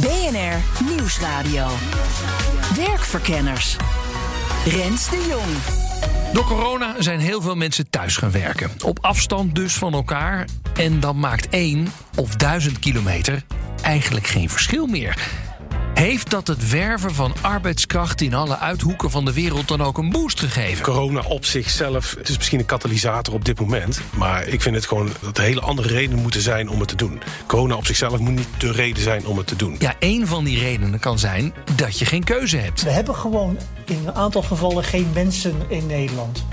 BNR Nieuwsradio. Werkverkenners. Rens de Jong. Door corona zijn heel veel mensen thuis gaan werken. Op afstand dus van elkaar. En dan maakt één of duizend kilometer eigenlijk geen verschil meer. Heeft dat het werven van arbeidskracht in alle uithoeken van de wereld dan ook een boost gegeven? Corona op zichzelf, het is misschien een katalysator op dit moment. Maar ik vind het gewoon dat er hele andere redenen moeten zijn om het te doen. Corona op zichzelf moet niet de reden zijn om het te doen. Ja, één van die redenen kan zijn dat je geen keuze hebt. We hebben gewoon in een aantal gevallen geen mensen in Nederland.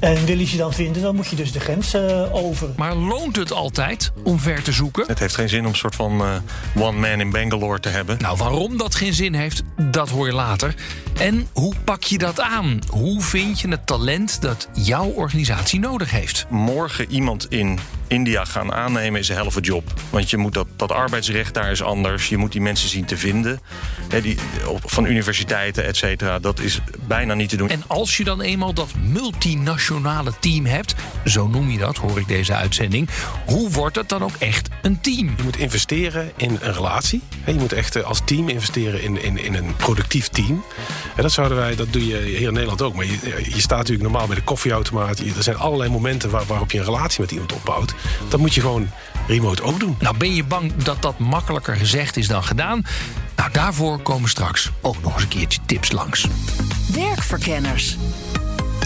En wil je ze dan vinden, dan moet je dus de grens uh, over. Maar loont het altijd om ver te zoeken? Het heeft geen zin om een soort van uh, one man in Bangalore te hebben. Nou, waarom dat geen zin heeft, dat hoor je later. En hoe pak je dat aan? Hoe vind je het talent dat jouw organisatie nodig heeft? Morgen iemand in India gaan aannemen is een helft job. Want je moet dat, dat arbeidsrecht daar is anders. Je moet die mensen zien te vinden. He, die, van universiteiten, et cetera. Dat is bijna niet te doen. En als je dan eenmaal dat multinationale team hebt, zo noem je dat, hoor ik deze uitzending. Hoe wordt het dan ook echt een team? Je moet investeren in een relatie. Je moet echt als team investeren in, in, in een productief team. En dat zouden wij, dat doe je hier in Nederland ook. Maar je, je staat natuurlijk normaal bij de koffieautomaat. Er zijn allerlei momenten waar, waarop je een relatie met iemand opbouwt. Dat moet je gewoon remote ook doen. Nou, ben je bang dat dat makkelijker gezegd is dan gedaan? Nou, daarvoor komen straks ook nog eens een keertje tips langs. Werkverkenners.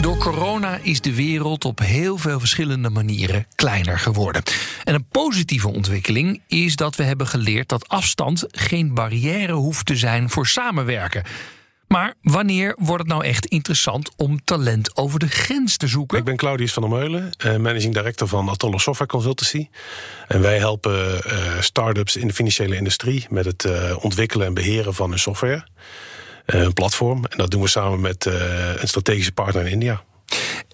Door corona is de wereld op heel veel verschillende manieren kleiner geworden. En een positieve ontwikkeling is dat we hebben geleerd dat afstand geen barrière hoeft te zijn voor samenwerken. Maar wanneer wordt het nou echt interessant om talent over de grens te zoeken? Ik ben Claudius van der Meulen, eh, managing director van Atollo Software Consultancy. En wij helpen uh, start-ups in de financiële industrie met het uh, ontwikkelen en beheren van hun software. een platform. En dat doen we samen met een strategische partner in India.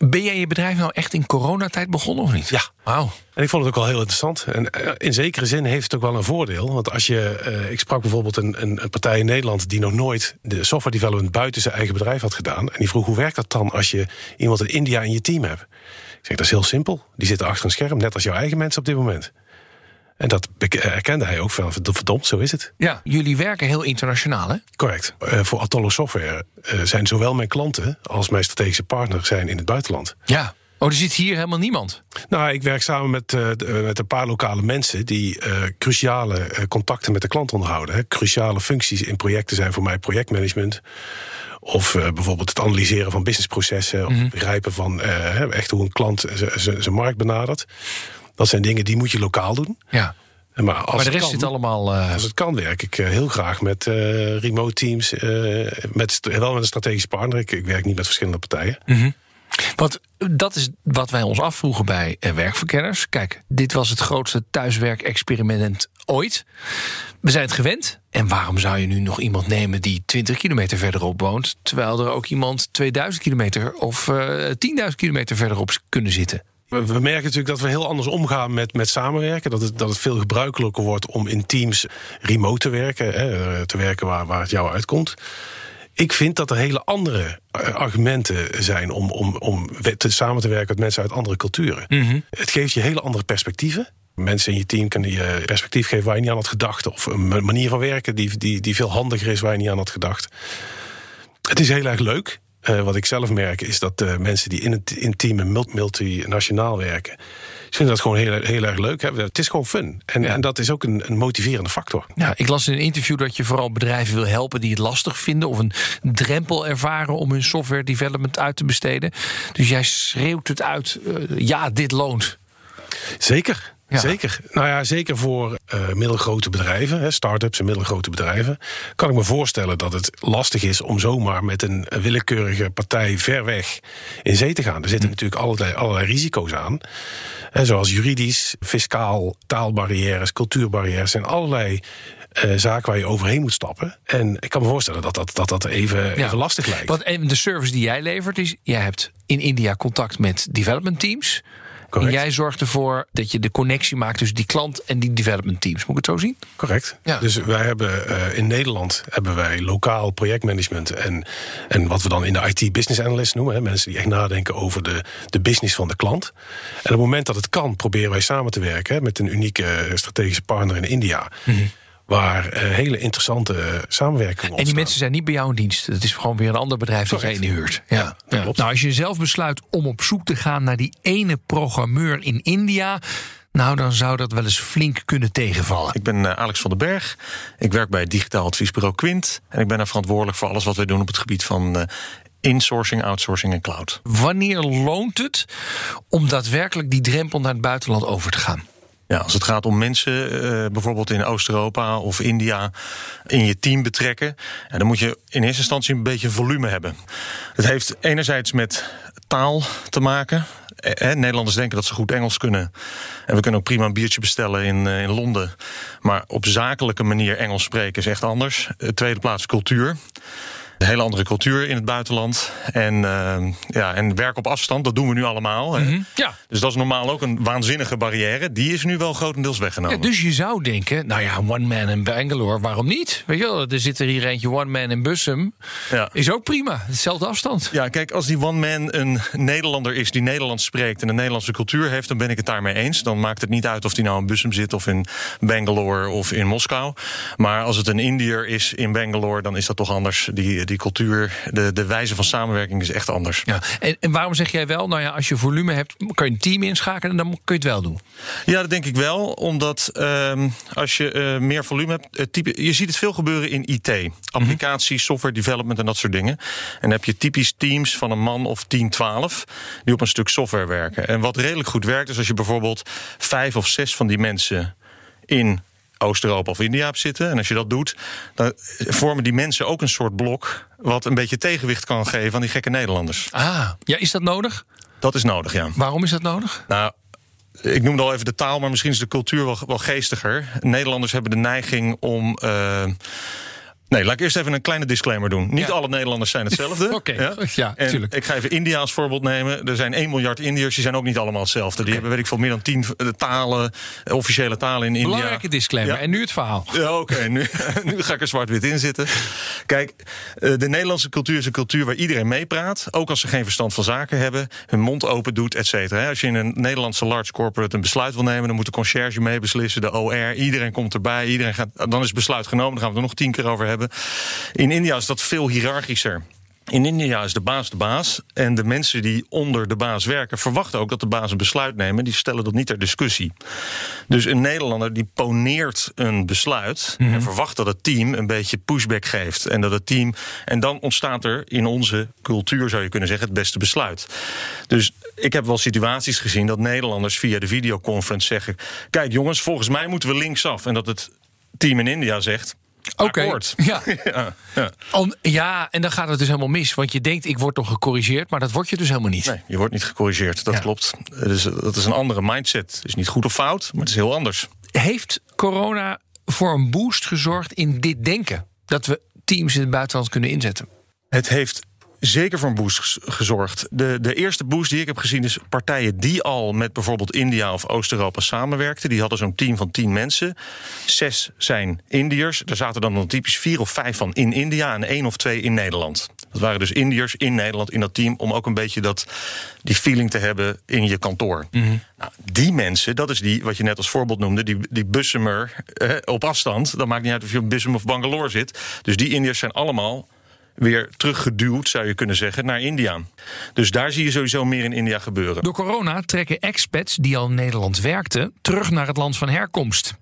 Ben jij je bedrijf nou echt in coronatijd begonnen of niet? Ja. Wauw. En ik vond het ook wel heel interessant. En in zekere zin heeft het ook wel een voordeel. Want als je. Uh, ik sprak bijvoorbeeld een, een, een, partij in Nederland die nog nooit de software development buiten zijn eigen bedrijf had gedaan. En die vroeg: hoe werkt dat dan als je iemand in India in je team hebt? Ik zeg: dat is heel simpel. Die zitten achter een scherm, net als jouw eigen mensen op dit moment. En dat erkende hij ook van, verdomd, zo is het. Ja, jullie werken heel internationaal, hè? Correct. Uh, voor Atollo Software uh, zijn zowel mijn klanten als mijn strategische partner zijn in het buitenland. Ja. Oh, er zit hier helemaal niemand? Nou, ik werk samen met, uh, met een paar lokale mensen... die cruciale contacten met de klant onderhouden. Hè. Cruciale functies in projecten zijn voor mij projectmanagement... Of bijvoorbeeld het analyseren van businessprocessen... of begrijpen van echt hoe een klant zijn markt benadert. Dat zijn dingen die moet je lokaal doen. Ja. Maar, als maar de rest kan, zit allemaal. Uh... Als het kan, werk ik uh, heel graag met uh, remote teams. met, wel met een strategisch partner. Ik, ik, werk niet met verschillende partijen. Mm -hmm. Want dat is wat wij ons afvroegen bij werkverkenners. Kijk, dit was het grootste thuiswerkexperiment ooit. We zijn het gewend. En waarom zou je nu nog iemand nemen die 20 kilometer verderop woont, terwijl er ook iemand 2000 kilometer of 10.000 kilometer verderop kunnen zitten? We, we, merken natuurlijk dat we heel anders omgaan met, met samenwerken. Dat het, dat het veel gebruikelijker wordt om in teams remote te werken. Hè, te werken waar, waar het jou uitkomt. Ik vind dat er hele andere argumenten zijn om, om, om te, samen te werken met mensen uit andere culturen. Mm -hmm. Het geeft je hele andere perspectieven. Mensen in je team kunnen je perspectief geven waar je niet aan had gedacht. Of een manier van werken die, die, die veel handiger is waar je niet aan had gedacht. Het is heel erg leuk. Uh, wat ik zelf merk is dat uh, mensen die in het in team multinationaal werken, ik vind dat gewoon heel, heel erg leuk. Hè. Het is gewoon fun. En, ja. en dat is ook een, een, motiverende factor. Ja, ik las in een interview dat je vooral bedrijven wil helpen die het lastig vinden of een drempel ervaren om hun software development uit te besteden. Dus jij schreeuwt het uit: uh, ja, dit loont. Zeker. Ja. Zeker. Nou ja, zeker voor uh, middelgrote bedrijven, hè, start-ups en middelgrote bedrijven, kan ik me voorstellen dat het lastig is om zomaar met een willekeurige partij ver weg in zee te gaan. Er zitten hm. natuurlijk allerlei, allerlei risico's aan. Hè, zoals juridisch, fiscaal, taalbarrières, cultuurbarrières en allerlei eh, zaak waar je overheen moet stappen. En ik kan me voorstellen dat dat, dat, dat even, Ja. even lastig lijkt. Want en de service die jij levert is, jij hebt in India contact met development teams. Correct. En jij zorgt ervoor dat je de connectie maakt tussen die klant en die development teams. Moet ik het zo zien? Correct. Ja. Dus wij hebben eh, in Nederland hebben wij lokaal projectmanagement en, en wat we dan in de IT business analyst noemen. Hè, mensen die echt nadenken over de, de business van de klant. En op het moment dat het kan, proberen wij samen te werken hè, met een unieke eh, strategische partner in India. Waar eh, hele interessante eh, samenwerking Mhm. En die ontstaan. mensen zijn niet bij jou in dienst. Het is gewoon weer een ander bedrijf dat jij inhuurt. Ja, klopt. Nou, als je zelf besluit om op zoek te gaan naar die ene programmeur in India. Nou, dan zou dat wel eens flink kunnen tegenvallen. Ik ben eh, Alex van den Berg. Ik werk bij digitaal adviesbureau Quint. En ik ben daar verantwoordelijk voor alles wat wij doen op het gebied van eh, insourcing, outsourcing en cloud. Wanneer loont het om daadwerkelijk die drempel naar het buitenland over te gaan? Als het gaat om mensen, eh, bijvoorbeeld in Oost-Europa of India, in je team betrekken, dan moet je in eerste instantie een beetje volume hebben. Het heeft enerzijds met taal te maken. Eh, Nederlanders denken dat ze goed Engels kunnen. En we kunnen ook prima een biertje bestellen in, eh, in Londen. Maar op zakelijke manier Engels spreken is echt anders. Tweede plaats cultuur. Een hele andere cultuur in het buitenland. En, eh, ja, en werk op afstand, dat doen we nu allemaal. hè. Ja. Dus dat is normaal ook een waanzinnige barrière. Die is nu wel grotendeels weggenomen. Ja, dus je zou denken, nou ja, one man in Bangalore, waarom niet? Weet je wel, er zit er hier eentje one man in Bussum. Ja. Is ook prima, hetzelfde afstand. Ja, kijk, als die one man een Nederlander is die Nederlands spreekt en een Nederlandse cultuur heeft, dan ben ik het daarmee eens. Dan maakt het niet uit of die nou in Bussum zit of in Bangalore of in Moskou. Maar als het een Indiër is in Bangalore, dan is dat toch anders. Die, die cultuur, de, de wijze van samenwerking is echt anders. Ja. En, en waarom zeg jij wel, nou ja, als je volume hebt, kan je een team inschakelen en dan kun je het wel doen. Ja, dat denk ik wel. Omdat ehm, als je eh, meer volume hebt. type, je ziet het veel gebeuren in IT. Applicatie, software development en dat soort dingen. En dan heb je typisch teams van een man of 10, 12. die op een stuk software werken. En wat redelijk goed werkt, is als je bijvoorbeeld vijf of zes van die mensen in. Oost-Europa of India hebt zitten. En als je dat doet, dan vormen die mensen ook een soort blok. wat een beetje tegenwicht kan geven aan die gekke Nederlanders. Ah, ja, is dat nodig? Dat is nodig, ja. Waarom is dat nodig? Nou, ik noemde al even de taal, maar misschien is de cultuur wel, wel geestiger. Nederlanders hebben de neiging om. eh, Nee, laat ik eerst even een kleine disclaimer doen. Niet Ja. alle Nederlanders zijn hetzelfde. Oké, ja, en tuurlijk. Ik ga even India als voorbeeld nemen. Er zijn 1 miljard Indiërs, die zijn ook niet allemaal hetzelfde. Die hebben, weet ik veel, meer dan 10 talen, eh, officiële talen in India. Belangrijke disclaimer. Ja. En nu het verhaal. Ja, oké. nu, nu ga ik er zwart-wit in zitten. Kijk, eh, de Nederlandse cultuur is een cultuur waar iedereen meepraat. Ook als ze geen verstand van zaken hebben. Hun mond open doet, et cetera. Als je in een Nederlandse large corporate een besluit wil nemen... dan moet de conciërge mee beslissen, de OR. Iedereen komt erbij. Iedereen gaat, dan is het besluit genomen. Dan gaan we er nog tien keer over hebben. In India is dat veel hiërarchischer. In India is de baas de baas. En de mensen die onder de baas werken verwachten ook dat de baas een besluit nemen. Die stellen dat niet ter discussie. Dus een Nederlander die poneert een besluit. En verwacht dat het team een beetje pushback geeft. En dat het team. En dan ontstaat er in onze cultuur, zou je kunnen zeggen, het beste besluit. Dus ik heb wel situaties gezien dat Nederlanders via de videoconference zeggen: Kijk jongens, volgens mij moeten we linksaf. En dat het team in India zegt. Oké. Ja. Ja, ja. Om, ja, en dan gaat het dus helemaal mis. Want je denkt, ik word toch gecorrigeerd, maar dat word je dus helemaal niet. Nee, je wordt niet gecorrigeerd. Dat Ja. klopt. Dus dat is een andere mindset. Het is niet goed of fout, maar het is heel anders. Heeft corona voor een boost gezorgd in dit denken? Dat we teams in het buitenland kunnen inzetten? Het heeft zeker voor een boost gezorgd. De, de eerste boost die ik heb gezien is partijen die al met bijvoorbeeld India of Oost-Europa samenwerkten. Die hadden zo'n team van tien mensen. Zes zijn Indiërs. Er zaten dan, dan typisch vier of vijf van in India en één of twee in Nederland. Dat waren dus Indiërs in Nederland in dat team om ook een beetje dat, die feeling te hebben in je kantoor. Nou, die mensen, dat is die wat je net als voorbeeld noemde, die, die Bussemer eh, op afstand. Dat maakt niet uit of je in Bussum of Bangalore zit. Dus die Indiërs zijn allemaal weer teruggeduwd, zou je kunnen zeggen, naar India. Dus daar zie je sowieso meer in India gebeuren. Door corona trekken expats die al in Nederland werkten terug naar het land van herkomst.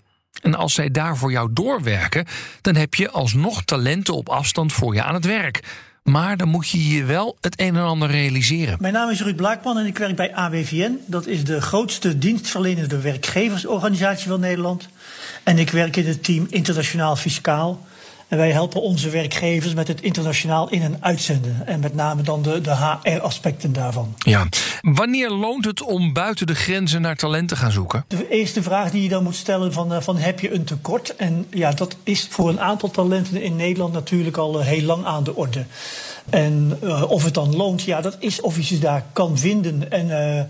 En als zij daar voor jou doorwerken, dan heb je alsnog talenten op afstand voor je aan het werk. Maar dan moet je je wel het een en ander realiseren. Mijn naam is Ruud Blaakman en ik werk bij AWVN. Dat is de grootste dienstverlenende werkgeversorganisatie van Nederland. En ik werk in het team Internationaal Fiscaal. En wij helpen onze werkgevers met het internationaal in- en uitzenden. En met name dan de, de HR-aspecten daarvan. Ja. Wanneer loont het om buiten de grenzen naar talent te gaan zoeken? De eerste vraag die je dan moet stellen van, eh, van heb je een tekort? En ja, dat is voor een aantal talenten in Nederland natuurlijk al eh, heel lang aan de orde. En uh, of het dan loont, ja, dat is of je ze daar kan vinden en uh,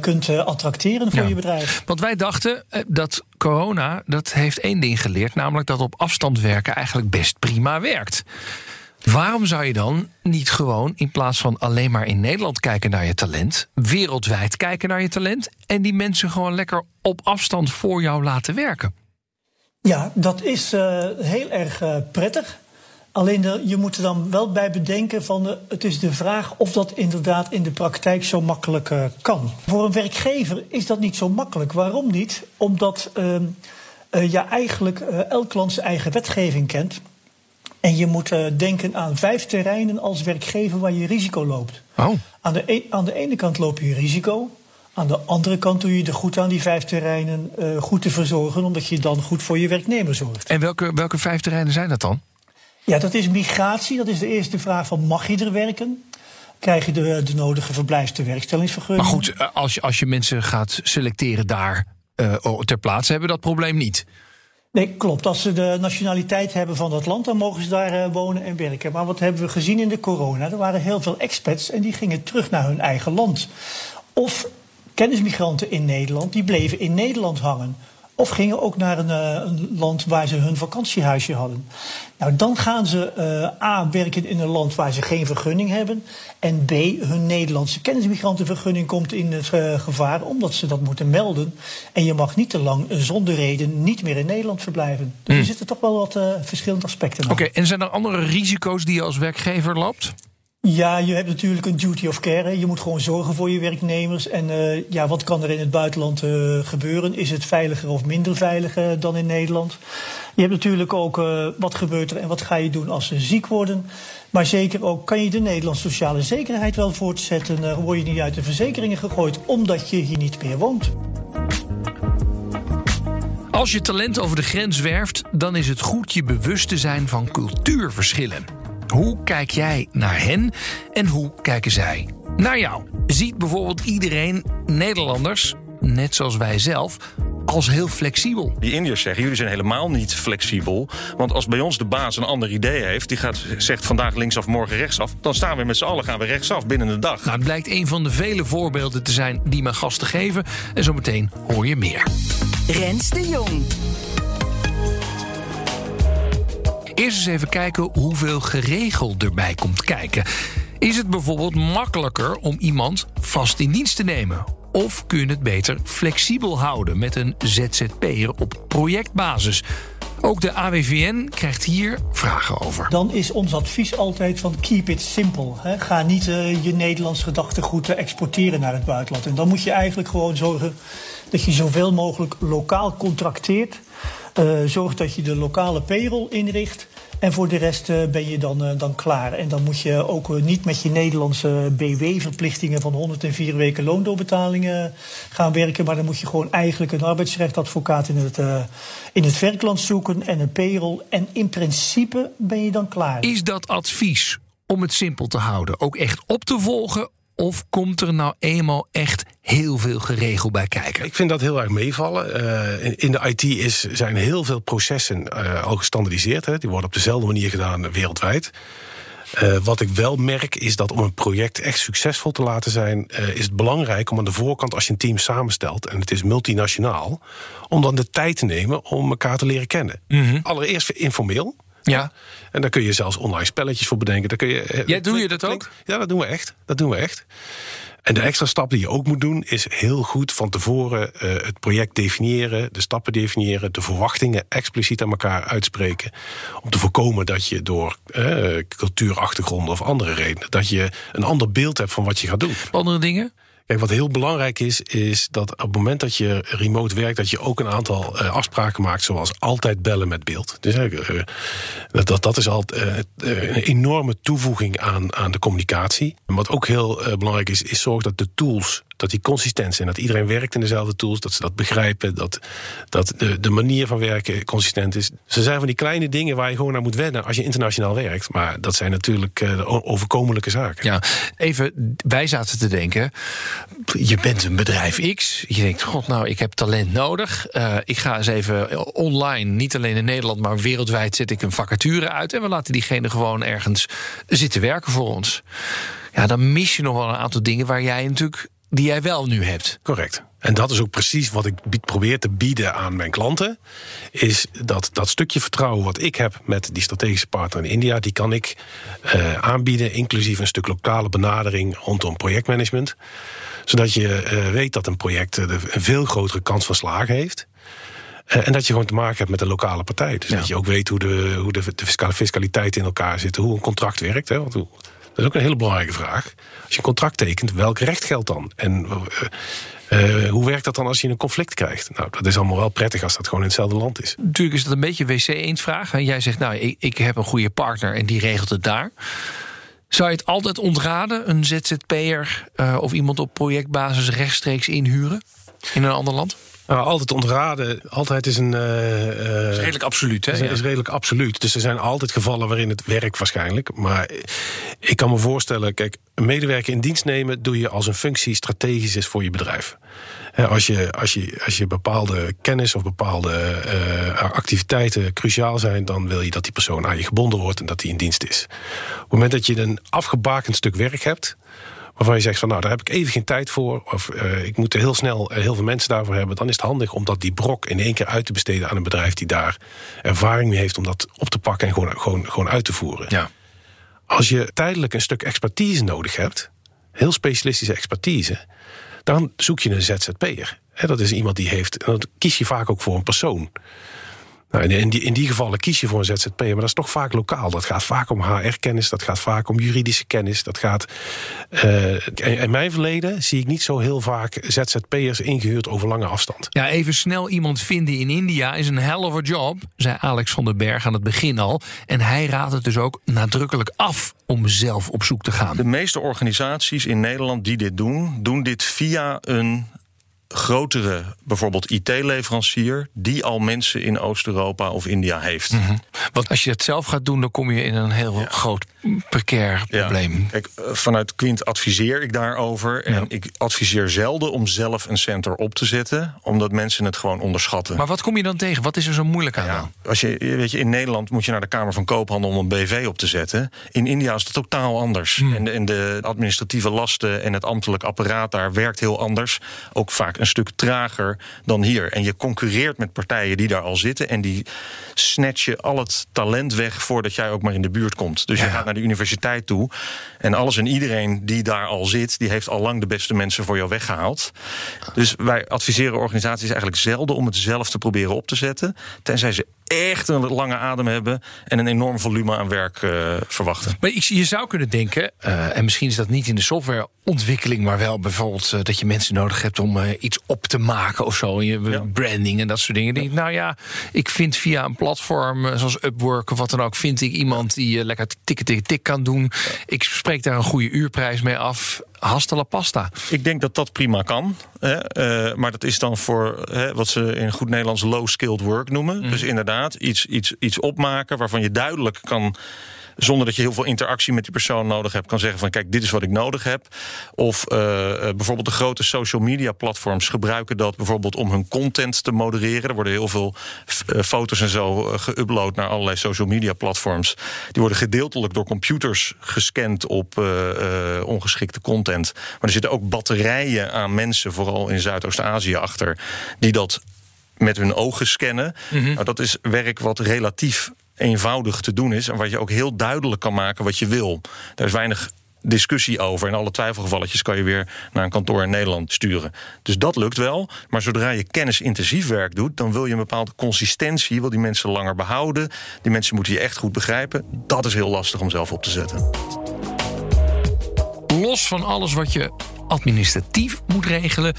kunt attracteren voor Ja. je bedrijf. Want wij dachten eh, dat corona, dat heeft één ding geleerd... namelijk dat op afstand werken eigenlijk best prima werkt. Waarom zou je dan niet gewoon in plaats van alleen maar in Nederland kijken naar je talent... wereldwijd kijken naar je talent... en die mensen gewoon lekker op afstand voor jou laten werken? Ja, dat is uh, heel erg uh, prettig. Alleen de, je moet er dan wel bij bedenken van de, het is de vraag of dat inderdaad in de praktijk zo makkelijk uh, kan. Voor een werkgever is dat niet zo makkelijk. Waarom niet? Omdat je eigenlijk elk land zijn eigen wetgeving kent. En je moet denken aan vijf terreinen als werkgever waar je risico loopt. Oh. Aan, de e aan de ene kant loop je risico. Aan de andere kant doe je er goed aan die vijf terreinen uh, goed te verzorgen, omdat je dan goed voor je werknemer zorgt. En welke, welke vijf terreinen zijn dat dan? Ja, dat is migratie. Dat is de eerste vraag van mag je er werken? Krijg je de, de nodige verblijfs- en werkstellingsvergunning? Maar goed, eh, als je, als je mensen gaat selecteren daar uh, ter plaatse, hebben we dat probleem niet. Nee, klopt. Als ze de nationaliteit hebben van dat land, dan mogen ze daar uh, wonen en werken. Maar wat hebben we gezien in de corona? Er waren heel veel expats en die gingen terug naar hun eigen land. Of kennismigranten in Nederland, die bleven in Nederland hangen. Of gingen ook naar een, uh, een, land waar ze hun vakantiehuisje hadden. Nou, dan gaan ze uh, A werken in een land waar ze geen vergunning hebben. En B, hun Nederlandse kennismigrantenvergunning komt in het uh, gevaar omdat ze dat moeten melden. En je mag niet te lang zonder reden niet meer in Nederland verblijven. Dus Mm. er zitten toch wel wat verschillende aspecten aan. Oké, okay, en zijn er andere risico's die je als werkgever loopt? Ja, je hebt natuurlijk een duty of care. Je moet gewoon zorgen voor je werknemers. En uh, ja, wat kan er in het buitenland uh, gebeuren? Is het veiliger of minder veilig dan in Nederland? Je hebt natuurlijk ook wat gebeurt er en wat ga je doen als ze ziek worden. Maar zeker ook, kan je de Nederlandse sociale zekerheid wel voortzetten? word je niet uit de verzekeringen gegooid omdat je hier niet meer woont? Als je talent over de grens werft, dan is het goed je bewust te zijn van cultuurverschillen. Hoe kijk jij naar hen en hoe kijken zij naar jou? Ziet bijvoorbeeld iedereen Nederlanders, net zoals wij zelf, als heel flexibel? Die Indiërs zeggen, jullie zijn helemaal niet flexibel. Want als bij ons de baas een ander idee heeft... die gaat, zegt vandaag linksaf, morgen rechtsaf... dan staan we met z'n allen gaan we rechtsaf binnen de dag. Nou, het blijkt een van de vele voorbeelden te zijn die mijn gasten geven. En zometeen hoor je meer. Rens de Jong. Eerst eens even kijken hoeveel geregeld erbij komt kijken. Is het bijvoorbeeld makkelijker om iemand vast in dienst te nemen? Of kun je het beter flexibel houden met een ZZP'er op projectbasis? Ook de AWVN krijgt hier vragen over. Dan is ons advies altijd van keep it simple. Hè. Ga niet uh, je Nederlands gedachtegoed uh, exporteren naar het buitenland. En dan moet je eigenlijk gewoon zorgen dat je zoveel mogelijk lokaal contracteert. Uh, zorg dat je de lokale payroll inricht. En voor de rest uh, ben je dan, uh, dan klaar. En dan moet je ook uh, niet met je Nederlandse BW-verplichtingen van 104 weken loondoorbetalingen gaan werken. Maar dan moet je gewoon eigenlijk een arbeidsrechtadvocaat in het, in het werkland zoeken en een payroll. En in principe ben je dan klaar. Is dat advies om het simpel te houden ook echt op te volgen? Of komt er nou eenmaal echt heel veel geregeld bij kijken? Ik vind dat heel erg meevallen. Uh, in, in, de IT is, zijn heel veel processen uh, al gestandardiseerd. Hè. Die worden op dezelfde manier gedaan wereldwijd. Uh, wat ik wel merk is dat om een project echt succesvol te laten zijn... is het belangrijk om aan de voorkant, als je een team samenstelt... en het is multinationaal, om dan de tijd te nemen om elkaar te leren kennen. Mhm. Mm -hmm. Allereerst informeel. Ja. En daar kun je zelfs online spelletjes voor bedenken. Daar kun je, ja, doe je dat ook? Ja, dat doen we echt. Dat doen we echt. En de extra stap die je ook moet doen, is heel goed van tevoren uh, het project definiëren, de stappen definiëren, de verwachtingen expliciet aan elkaar uitspreken. Om te voorkomen dat je door uh, cultuurachtergronden of andere redenen, dat je een ander beeld hebt van wat je gaat doen. Andere dingen? Kijk, wat heel belangrijk is, is dat op het moment dat je remote werkt, dat je ook een aantal uh, afspraken maakt, zoals altijd bellen met beeld. Dus uh, dat, dat, dat is uh, een enorme toevoeging aan, aan de communicatie. En wat ook heel belangrijk is, is zorg dat de tools dat die consistent zijn. Dat iedereen werkt in dezelfde tools, dat ze dat begrijpen. Dat, dat de, de manier van werken consistent is. Ze zijn van die kleine dingen waar je gewoon naar moet wennen als je internationaal werkt. Maar dat zijn natuurlijk uh, overkomelijke zaken. Ja, even, wij zaten te denken, je bent een bedrijf X. Je denkt, god nou, ik heb talent nodig. Uh, ik ga eens even online, niet alleen in Nederland, maar wereldwijd zet ik een vacature uit. En we laten diegene gewoon ergens zitten werken voor ons. Ja, dan mis je nog wel een aantal dingen waar jij natuurlijk die jij wel nu hebt. Correct. En dat is ook precies wat ik probeer te bieden aan mijn klanten. Is dat dat stukje vertrouwen wat ik heb met die strategische partner in India, die kan ik uh, aanbieden, inclusief een stuk lokale benadering rondom projectmanagement. Zodat je uh, weet dat een project een veel grotere kans van slagen heeft. En dat je gewoon te maken hebt met een lokale partij. Dus ja. dat je ook weet hoe de, hoe de, de fiscale fiscaliteit in elkaar zit, hoe een contract werkt. Hè? Want hoe, dat is ook een hele belangrijke vraag. Als je een contract tekent, welk recht geldt dan? En uh, uh, hoe werkt dat dan als je een conflict krijgt? Nou, dat is allemaal wel prettig als dat gewoon in hetzelfde land is. Natuurlijk is dat een beetje wc-eendvraag. Jij zegt, nou, ik, ik heb een goede partner en die regelt het daar. Zou je het altijd ontraden, een ZZP'er uh, of iemand op projectbasis rechtstreeks inhuren in een ander land? Nou, altijd ontraden, altijd is een. Uh, is redelijk absoluut, hè? Is, is, redelijk absoluut. Dus er zijn altijd gevallen waarin het werkt, waarschijnlijk. Maar ik kan me voorstellen, kijk, een medewerker in dienst nemen doe je als een functie strategisch is voor je bedrijf. Als je, als je, als je bepaalde kennis of bepaalde uh, activiteiten cruciaal zijn, dan wil je dat die persoon aan je gebonden wordt en dat die in dienst is. Op het moment dat je een afgebakend stuk werk hebt, waarvan je zegt van nou daar heb ik even geen tijd voor of uh, ik moet er heel snel uh, heel veel mensen daarvoor hebben, dan is het handig om dat die brok in één keer uit te besteden aan een bedrijf die daar ervaring mee heeft om dat op te pakken en gewoon, gewoon, gewoon uit te voeren. Ja. Als je tijdelijk een stuk expertise nodig hebt, heel specialistische expertise, dan zoek je een ZZP'er. Dat is iemand die heeft, dan kies je vaak ook voor een persoon. Nou, in, die, in die gevallen kies je voor een ZZP, maar dat is toch vaak lokaal. Dat gaat vaak om HR-kennis, dat gaat vaak om juridische kennis. Dat gaat, uh, in mijn verleden zie ik niet zo heel vaak ZZP'ers ingehuurd over lange afstand. Ja, even snel iemand vinden in India is een hell of a job, zei Alex van den Berg aan het begin al. En hij raadt het dus ook nadrukkelijk af om zelf op zoek te gaan. De meeste organisaties in Nederland die dit doen, doen dit via een grotere, bijvoorbeeld IT-leverancier, die al mensen in Oost-Europa of India heeft. Mm -hmm. Want als je het zelf gaat doen, dan kom je in een heel ja. groot precair probleem. Ja. Kijk, eh, vanuit Quint adviseer ik daarover. En ja. ik adviseer zelden om zelf een center op te zetten, omdat mensen het gewoon onderschatten. Maar wat kom je dan tegen? Wat is er zo moeilijk aan dan? Als je, weet je, in Nederland moet je naar de Kamer van Koophandel om een BV op te zetten. In India is het totaal anders. Hmm. En, de, en de administratieve lasten en het ambtelijk apparaat daar werkt heel anders. Ook vaak een stuk trager dan hier. En je concurreert met partijen die daar al zitten. En die snatchen al het talent weg voordat jij ook maar in de buurt komt. Dus Ja. je gaat naar de universiteit toe. En alles en iedereen die daar al zit, die heeft al lang de beste mensen voor jou weggehaald. Dus wij adviseren organisaties eigenlijk zelden om het zelf te proberen op te zetten. Tenzij ze echt een lange adem hebben en een enorm volume aan werk uh, verwachten. Maar je zou kunnen denken, uh, en misschien is dat niet in de softwareontwikkeling, maar wel bijvoorbeeld uh, dat je mensen nodig hebt om iets op te maken of zo, je ja. branding en dat soort dingen. Ja. Denk, nou ja, ik vind via een platform zoals Upwork of wat dan ook, vind ik iemand die lekker tikken, tikken, tik kan doen. Ja. Ik spreek daar een goede uurprijs mee af. Hasta la pasta. Ik denk dat dat prima kan. Hè? Uh, maar dat is dan voor hè, wat ze in goed Nederlands low-skilled work noemen. Mm. Dus inderdaad, iets, iets, iets opmaken waarvan je duidelijk kan zonder dat je heel veel interactie met die persoon nodig hebt, kan zeggen van kijk, dit is wat ik nodig heb. Of uh, bijvoorbeeld de grote social media platforms gebruiken dat bijvoorbeeld om hun content te modereren. Er worden heel veel uh, foto's en zo geüpload naar allerlei social media platforms. Die worden gedeeltelijk door computers gescand op uh, ongeschikte content. Maar er zitten ook batterijen aan mensen, vooral in Zuidoost-Azië, achter, die dat met hun ogen scannen. Mm -hmm. nou, dat is werk wat relatief eenvoudig te doen is en wat je ook heel duidelijk kan maken wat je wil. Daar is weinig discussie over. En alle twijfelgevalletjes kan je weer naar een kantoor in Nederland sturen. Dus dat lukt wel. Maar zodra je kennisintensief werk doet, dan wil je een bepaalde consistentie. Wil die mensen langer behouden. Die mensen moeten je echt goed begrijpen. Dat is heel lastig om zelf op te zetten. Los van alles wat je administratief moet regelen.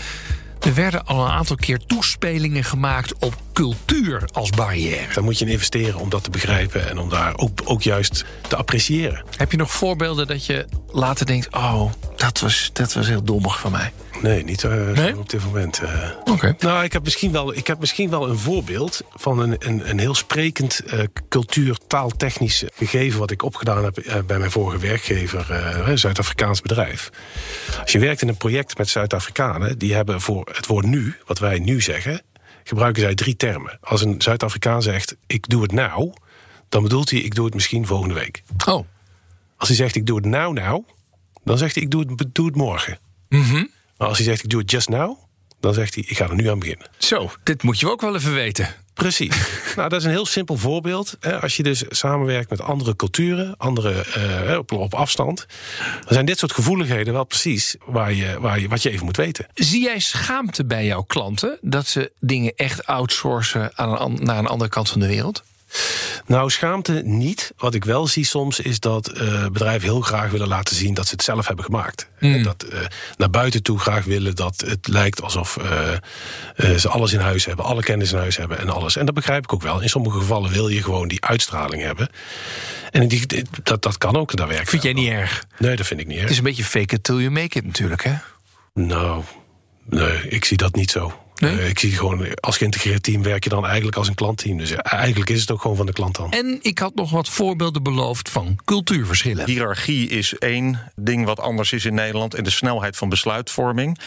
Er werden al een aantal keer toespelingen gemaakt op cultuur als barrière. Dan moet je in investeren om dat te begrijpen en om daar ook, ook juist te appreciëren. Heb je nog voorbeelden dat je later denkt: oh, dat was, dat was heel dommig van mij? Nee, niet eh, Nee? op dit moment. eh. Oké. Nou, ik heb misschien wel, ik heb misschien wel een voorbeeld van een, een, een heel sprekend eh, cultuur, taaltechnisch gegeven wat ik opgedaan heb bij mijn vorige werkgever, een Zuid-Afrikaans bedrijf. Als je werkt in een project met Zuid-Afrikanen, die hebben voor het woord nu, wat wij nu zeggen, gebruiken zij drie termen. Als een Zuid-Afrikaan zegt, ik doe het nou, dan bedoelt hij, ik doe het misschien volgende week. Oh. Als hij zegt, ik doe het nou nou, dan zegt hij, ik doe het, doe het morgen. Maar als hij zegt, ik doe het just now, dan zegt hij, ik ga er nu aan beginnen. Zo, dit moet je ook wel even weten. Precies. nou, dat is een heel simpel voorbeeld. Als je dus samenwerkt met andere culturen, andere eh, op, op afstand, dan zijn dit soort gevoeligheden wel precies waar je, waar je, wat je even moet weten. Zie jij schaamte bij jouw klanten dat ze dingen echt outsourcen aan een, naar een andere kant van de wereld? Nou, schaamte niet. Wat ik wel zie soms is dat eh, bedrijven heel graag willen laten zien dat ze het zelf hebben gemaakt. En Dat eh, naar buiten toe graag willen dat het lijkt alsof eh, eh, ze alles in huis hebben, alle kennis in huis hebben en alles. En dat begrijp ik ook wel. In sommige gevallen wil je gewoon die uitstraling hebben. En die, dat, dat kan ook, daar werkt Vind jij niet erg? Nee, dat vind ik niet erg. Het is een beetje fake it till you make it natuurlijk, hè? Nou, nee, ik zie dat niet zo. Nee? Eh, ik zie gewoon, als geïntegreerd team werk je dan eigenlijk als een klantteam. Dus eigenlijk is het ook gewoon van de klant dan. En ik had nog wat voorbeelden beloofd van cultuurverschillen. Hiërarchie is één ding wat anders is in Nederland. En de snelheid van besluitvorming.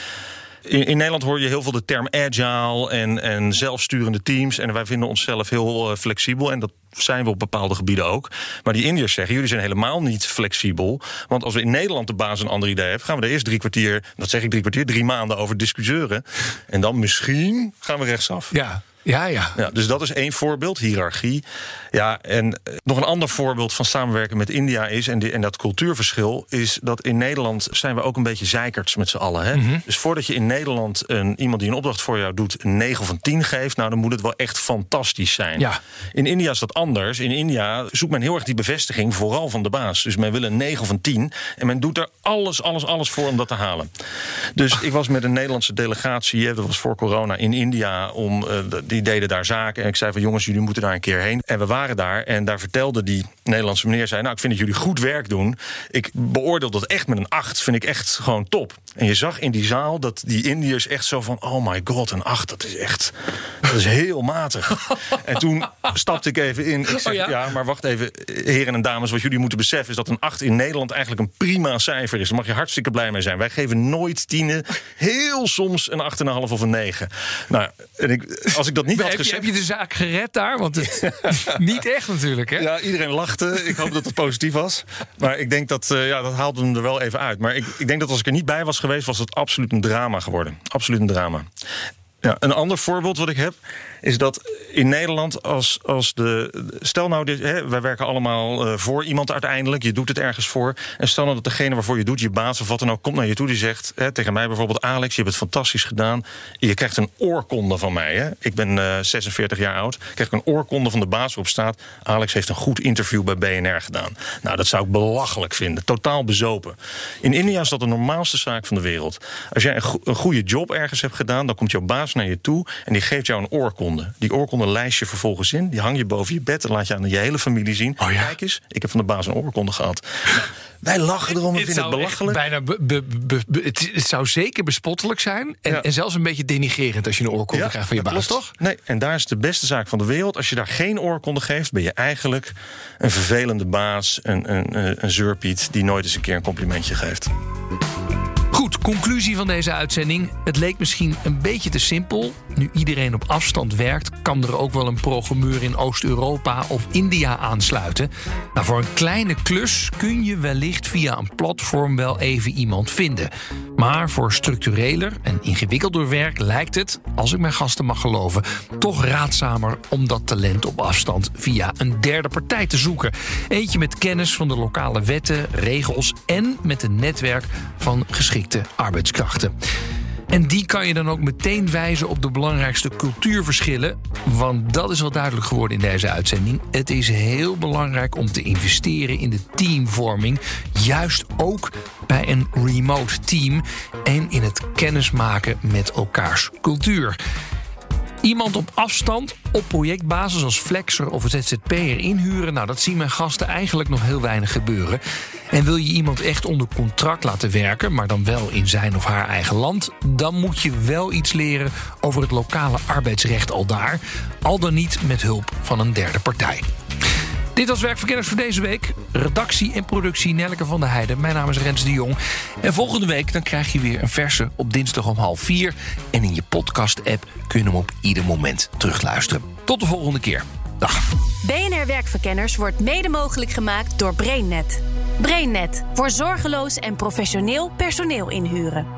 In, Nederland hoor je heel veel de term agile en, en zelfsturende teams. En wij vinden onszelf heel eh, flexibel. En dat zijn we op bepaalde gebieden ook. Maar die Indiërs zeggen, jullie zijn helemaal niet flexibel. Want als we in Nederland de baas een ander idee hebben... gaan we er eerst drie kwartier, dat zeg ik drie kwartier, drie maanden over discussiëren. En dan misschien gaan we rechtsaf. Ja, ja, ja. Ja, dus dat is één voorbeeld, hiërarchie. Ja, en eh, nog een ander voorbeeld van samenwerken met India is, en, die, en dat cultuurverschil, is dat in Nederland zijn we ook een beetje zeikerts met z'n allen. Hè? Mhm. Dus voordat je in Nederland een, iemand die een opdracht voor jou doet, een 9 of een 10 geeft, nou dan moet het wel echt fantastisch zijn. Ja. In India is dat anders. In India zoekt men heel erg die bevestiging, vooral van de baas. Dus men wil een 9 of een 10. En men doet er alles, alles, alles voor om dat te halen. Dus ik was met een Nederlandse delegatie, dat was voor corona, in India. Om, eh, de- die deden daar zaken. En ik zei van jongens, jullie moeten daar een keer heen. En we waren daar en daar vertelde die Nederlandse meneer... zei, nou, ik vind dat jullie goed werk doen. Ik beoordeel dat echt met een 8. Vind ik echt gewoon top. En je zag in die zaal dat die Indiërs echt zo van... oh my god, een 8, dat is echt... dat is heel matig. en toen stapte ik even in. Ik zeg, Oh ja? ja? maar wacht even, heren en dames... wat jullie moeten beseffen is dat een 8 in Nederland... eigenlijk een prima cijfer is. Daar mag je hartstikke blij mee zijn. Wij geven nooit tienen. Heel soms een 8,5 of een 9. Nou, en ik, als ik dat niet had Heb je, heb je de zaak gered daar? Want het niet echt natuurlijk, hè? Ja, iedereen lachte. Ik hoop dat het positief was. Maar ik denk dat, eh, ja, dat haalde hem er wel even uit. Maar ik, ik denk dat als ik er niet bij was geweest, was het absoluut een drama geworden. Absoluut een drama. Ja, een ander voorbeeld wat ik heb, is dat in Nederland als, als de... Stel nou, dit, hè, wij werken allemaal eh, voor iemand uiteindelijk. Je doet het ergens voor. En stel nou dat degene waarvoor je doet, je baas of wat dan ook... komt naar je toe die zegt hè, tegen mij bijvoorbeeld... Alex, je hebt het fantastisch gedaan. Je krijgt een oorkonde van mij. Hè. Ik ben eh, 46 jaar oud. Krijg ik een oorkonde van de baas waarop staat... Alex heeft een goed interview bij BNR gedaan. Nou, dat zou ik belachelijk vinden. Totaal bezopen. In India is dat de normaalste zaak van de wereld. Als jij een, een goede job ergens hebt gedaan... dan komt jouw baas naar je toe en die geeft jou een oorkonde. Die oorkonde lijst je vervolgens in. Die hang je boven je bed en laat je aan je hele familie zien. Oh ja? Kijk eens, ik heb van de baas een oorkonde gehad. Nou, wij lachen erom en Het vinden het belachelijk. bijna be- be- be- be- het, het zou zeker bespottelijk zijn. En, Ja. en zelfs een beetje denigerend als je een oorkonde krijgt van je baas, klopt. toch? Nee, en daar is de beste zaak van de wereld. Als je daar geen oorkonde geeft, ben je eigenlijk een vervelende baas, een, een, een, een zeurpiet die nooit eens een keer een complimentje geeft. Conclusie van deze uitzending. Het leek misschien een beetje te simpel. Nu iedereen op afstand werkt, kan er ook wel een programmeur in Oost-Europa of India aansluiten. Nou, voor een kleine klus kun je wellicht via een platform wel even iemand vinden. Maar voor structureler en ingewikkelder werk lijkt het, als ik mijn gasten mag geloven, toch raadzamer om dat talent op afstand via een derde partij te zoeken. Eentje met kennis van de lokale wetten, regels en met een netwerk van geschikte arbeidskrachten. En die kan je dan ook meteen wijzen op de belangrijkste cultuurverschillen. Want dat is wel duidelijk geworden in deze uitzending. Het is heel belangrijk om te investeren in de teamvorming. Juist ook bij een remote team. En in het kennismaken met elkaars cultuur. Iemand op afstand op projectbasis als flexer of ZZP'er inhuren... nou, dat zien mijn gasten eigenlijk nog heel weinig gebeuren. En wil je iemand echt onder contract laten werken, maar dan wel in zijn of haar eigen land, dan moet je wel iets leren over het lokale arbeidsrecht al daar, al dan niet met hulp van een derde partij. Dit was Werkverkenners voor deze week. Redactie en productie Nelke van der Heijden. Mijn naam is Rens de Jong. En volgende week dan krijg je weer een verse op dinsdag om half vier. En in je podcast-app kun je hem op ieder moment terugluisteren. Tot de volgende keer. Dag. BNR Werkverkenners wordt mede mogelijk gemaakt door BrainNet. BrainNet voor zorgeloos en professioneel personeel inhuren.